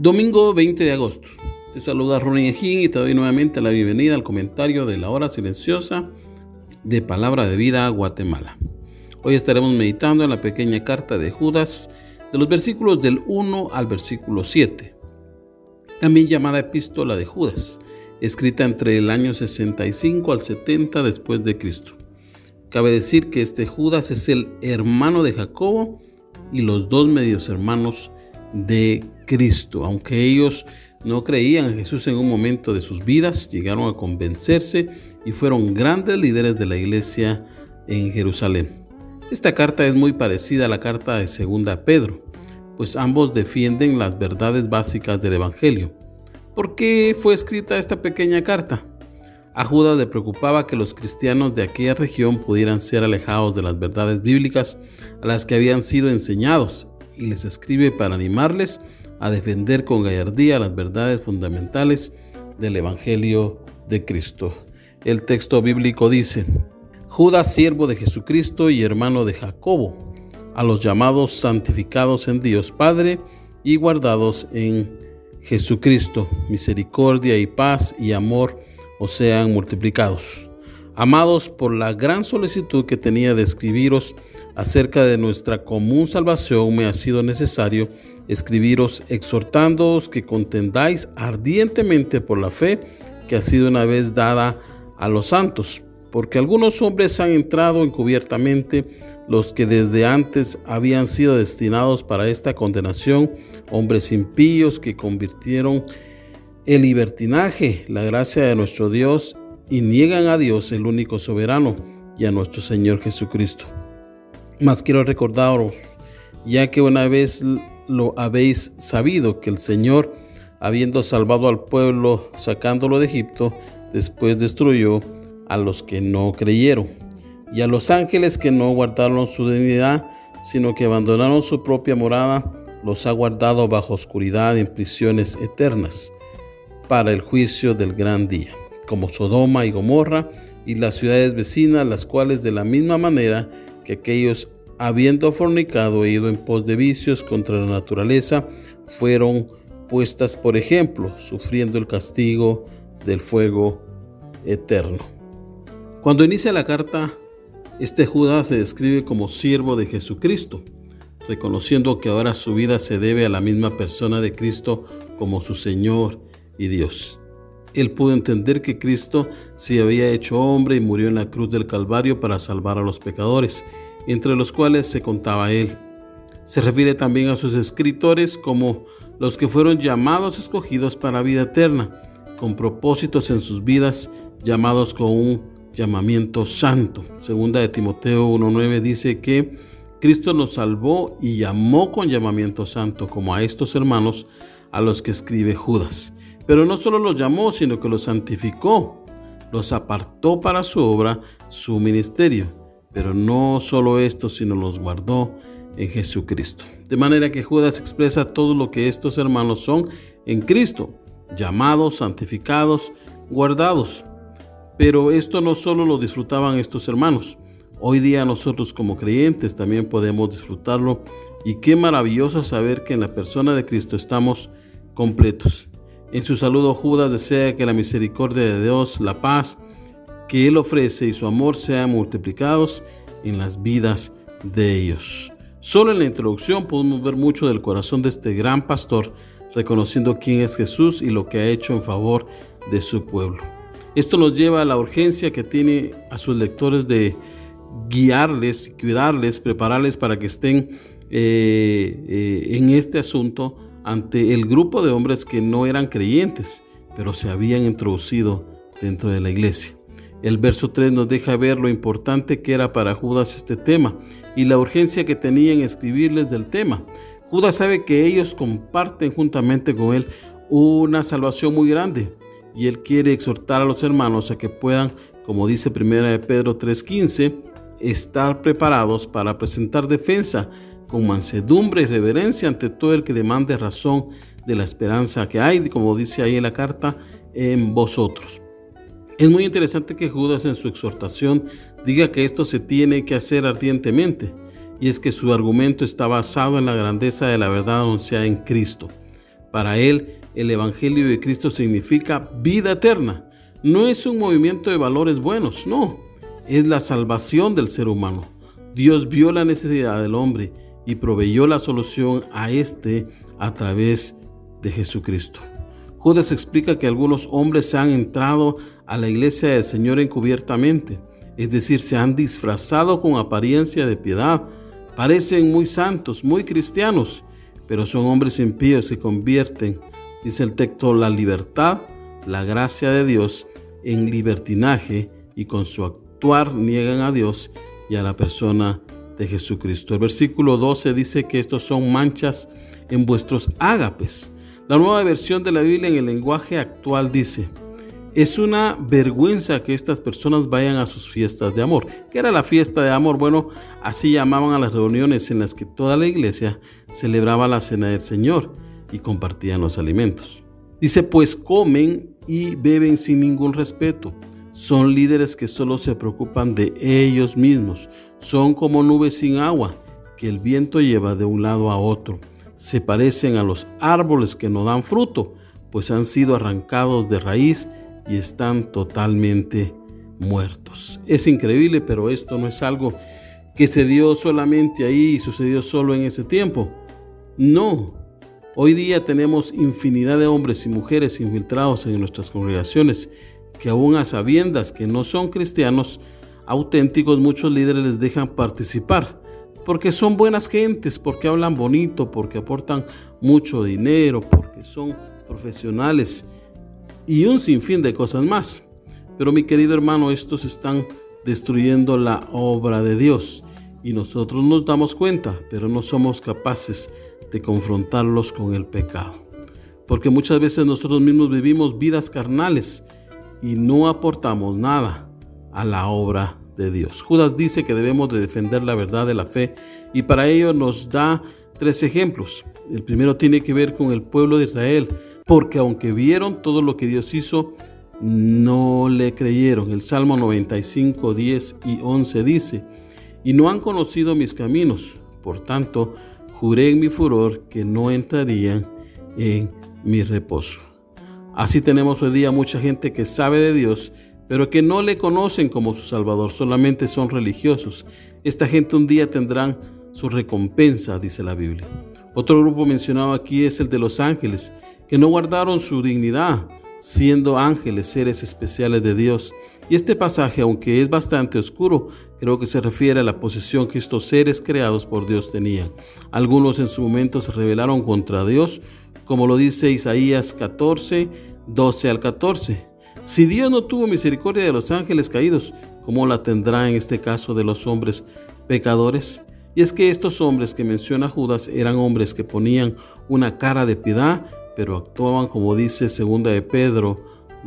Domingo 20 de agosto. Te saluda Ronnie Ejín y te doy nuevamente la bienvenida al comentario de la hora silenciosa de Palabra de Vida Guatemala. Hoy estaremos meditando en la pequeña carta de Judas de los versículos del 1 al versículo 7, también llamada Epístola de Judas, escrita entre el año 65 al 70 después de Cristo. Cabe decir que este Judas es el hermano de Jacobo y los dos medios hermanos de Cristo. Aunque ellos no creían en Jesús en un momento de sus vidas, llegaron a convencerse y fueron grandes líderes de la iglesia en Jerusalén. Esta carta es muy parecida a la carta de Segunda Pedro, pues ambos defienden las verdades básicas del Evangelio. ¿Por qué fue escrita esta pequeña carta? A Judas le preocupaba que los cristianos de aquella región pudieran ser alejados de las verdades bíblicas a las que habían sido enseñados y les escribe para animarles a defender con gallardía las verdades fundamentales del Evangelio de Cristo. El texto bíblico dice, Judas, siervo de Jesucristo y hermano de Jacobo, a los llamados santificados en Dios Padre y guardados en Jesucristo, misericordia y paz y amor os sean multiplicados. Amados por la gran solicitud que tenía de escribiros acerca de nuestra común salvación, me ha sido necesario escribiros exhortándoos que contendáis ardientemente por la fe que ha sido una vez dada a los santos, porque algunos hombres han entrado encubiertamente, los que desde antes habían sido destinados para esta condenación, hombres impíos que convirtieron el libertinaje, la gracia de nuestro Dios, y niegan a Dios el único soberano y a nuestro Señor Jesucristo. Mas quiero recordaros, ya que una vez lo habéis sabido, que el Señor, habiendo salvado al pueblo, sacándolo de Egipto, después destruyó a los que no creyeron, y a los ángeles que no guardaron su dignidad, sino que abandonaron su propia morada, los ha guardado bajo oscuridad en prisiones eternas, para el juicio del gran día, como Sodoma y Gomorra y las ciudades vecinas, las cuales de la misma manera que aquellos habiendo fornicado e ido en pos de vicios contra la naturaleza, fueron puestas por ejemplo, sufriendo el castigo del fuego eterno. Cuando inicia la carta, este Judas se describe como siervo de Jesucristo, reconociendo que ahora su vida se debe a la misma persona de Cristo como su Señor y Dios. Él pudo entender que Cristo se había hecho hombre y murió en la cruz del Calvario para salvar a los pecadores entre los cuales se contaba él. Se refiere también a sus escritores como los que fueron llamados escogidos para vida eterna, con propósitos en sus vidas, llamados con un llamamiento santo. Segunda de Timoteo 1.9 dice que Cristo nos salvó y llamó con llamamiento santo, como a estos hermanos a los que escribe Judas. Pero no solo los llamó, sino que los santificó, los apartó para su obra, su ministerio. Pero no solo esto, sino los guardó en Jesucristo. De manera que Judas expresa todo lo que estos hermanos son en Cristo, llamados, santificados, guardados. Pero esto no solo lo disfrutaban estos hermanos. Hoy día nosotros como creyentes también podemos disfrutarlo y qué maravilloso saber que en la persona de Cristo estamos completos. En su saludo Judas desea que la misericordia de Dios, la paz, que Él ofrece y su amor sean multiplicados en las vidas de ellos. Solo en la introducción podemos ver mucho del corazón de este gran pastor, reconociendo quién es Jesús y lo que ha hecho en favor de su pueblo. Esto nos lleva a la urgencia que tiene a sus lectores de guiarles, cuidarles, prepararles para que estén eh, eh, en este asunto ante el grupo de hombres que no eran creyentes, pero se habían introducido dentro de la iglesia. El verso 3 nos deja ver lo importante que era para Judas este tema y la urgencia que tenía en escribirles del tema. Judas sabe que ellos comparten juntamente con él una salvación muy grande y él quiere exhortar a los hermanos a que puedan, como dice 1 de Pedro 3:15, estar preparados para presentar defensa con mansedumbre y reverencia ante todo el que demande razón de la esperanza que hay, como dice ahí en la carta, en vosotros. Es muy interesante que Judas en su exhortación diga que esto se tiene que hacer ardientemente, y es que su argumento está basado en la grandeza de la verdad anunciada en Cristo. Para él, el Evangelio de Cristo significa vida eterna. No es un movimiento de valores buenos, no, es la salvación del ser humano. Dios vio la necesidad del hombre y proveyó la solución a este a través de Jesucristo. Judas explica que algunos hombres se han entrado a la iglesia del Señor encubiertamente, es decir, se han disfrazado con apariencia de piedad, parecen muy santos, muy cristianos, pero son hombres impíos que convierten, dice el texto, la libertad, la gracia de Dios en libertinaje y con su niegan a Dios y a la persona de Jesucristo. El versículo 12 dice que estos son manchas en vuestros ágapes. La nueva versión de la Biblia en el lenguaje actual dice, es una vergüenza que estas personas vayan a sus fiestas de amor. ¿Qué era la fiesta de amor? Bueno, así llamaban a las reuniones en las que toda la iglesia celebraba la cena del Señor y compartían los alimentos. Dice, pues comen y beben sin ningún respeto. Son líderes que solo se preocupan de ellos mismos. Son como nubes sin agua que el viento lleva de un lado a otro se parecen a los árboles que no dan fruto, pues han sido arrancados de raíz y están totalmente muertos. Es increíble, pero esto no es algo que se dio solamente ahí y sucedió solo en ese tiempo. No. Hoy día tenemos infinidad de hombres y mujeres infiltrados en nuestras congregaciones que aún a sabiendas que no son cristianos auténticos, muchos líderes les dejan participar porque son buenas gentes, porque hablan bonito, porque aportan mucho dinero, porque son profesionales y un sinfín de cosas más. Pero mi querido hermano, estos están destruyendo la obra de Dios y nosotros nos damos cuenta, pero no somos capaces de confrontarlos con el pecado. Porque muchas veces nosotros mismos vivimos vidas carnales y no aportamos nada a la obra Dios. Judas dice que debemos de defender la verdad de la fe y para ello nos da tres ejemplos. El primero tiene que ver con el pueblo de Israel, porque aunque vieron todo lo que Dios hizo, no le creyeron. El Salmo 95, 10 y 11 dice, y no han conocido mis caminos, por tanto, juré en mi furor que no entrarían en mi reposo. Así tenemos hoy día mucha gente que sabe de Dios, pero que no le conocen como su Salvador, solamente son religiosos. Esta gente un día tendrán su recompensa, dice la Biblia. Otro grupo mencionado aquí es el de los ángeles, que no guardaron su dignidad, siendo ángeles seres especiales de Dios. Y este pasaje, aunque es bastante oscuro, creo que se refiere a la posición que estos seres creados por Dios tenían. Algunos en su momento se rebelaron contra Dios, como lo dice Isaías 14, 12 al 14. Si Dios no tuvo misericordia de los ángeles caídos, ¿cómo la tendrá en este caso de los hombres pecadores? Y es que estos hombres que menciona Judas eran hombres que ponían una cara de piedad, pero actuaban como dice 2 de Pedro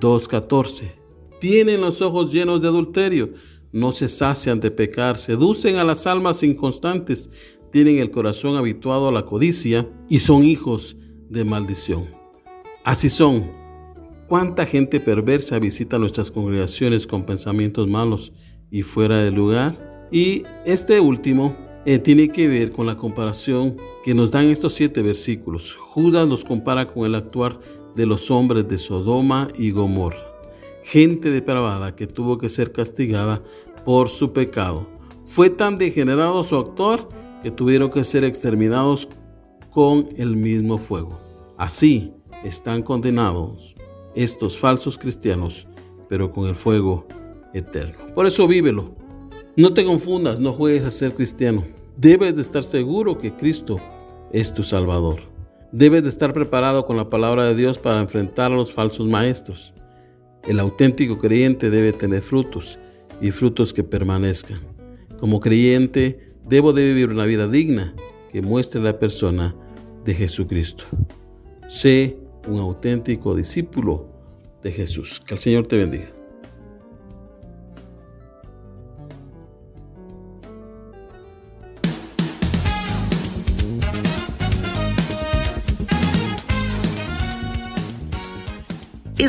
2.14. Tienen los ojos llenos de adulterio, no se sacian de pecar, seducen a las almas inconstantes, tienen el corazón habituado a la codicia y son hijos de maldición. Así son ¿Cuánta gente perversa visita nuestras congregaciones con pensamientos malos y fuera de lugar? Y este último eh, tiene que ver con la comparación que nos dan estos siete versículos. Judas los compara con el actuar de los hombres de Sodoma y Gomorra, gente depravada que tuvo que ser castigada por su pecado. Fue tan degenerado su actuar que tuvieron que ser exterminados con el mismo fuego. Así están condenados estos falsos cristianos, pero con el fuego eterno. Por eso vívelo. No te confundas, no juegues a ser cristiano. Debes de estar seguro que Cristo es tu Salvador. Debes de estar preparado con la palabra de Dios para enfrentar a los falsos maestros. El auténtico creyente debe tener frutos y frutos que permanezcan. Como creyente, debo de vivir una vida digna que muestre la persona de Jesucristo. Sé un auténtico discípulo de Jesús. Que el Señor te bendiga.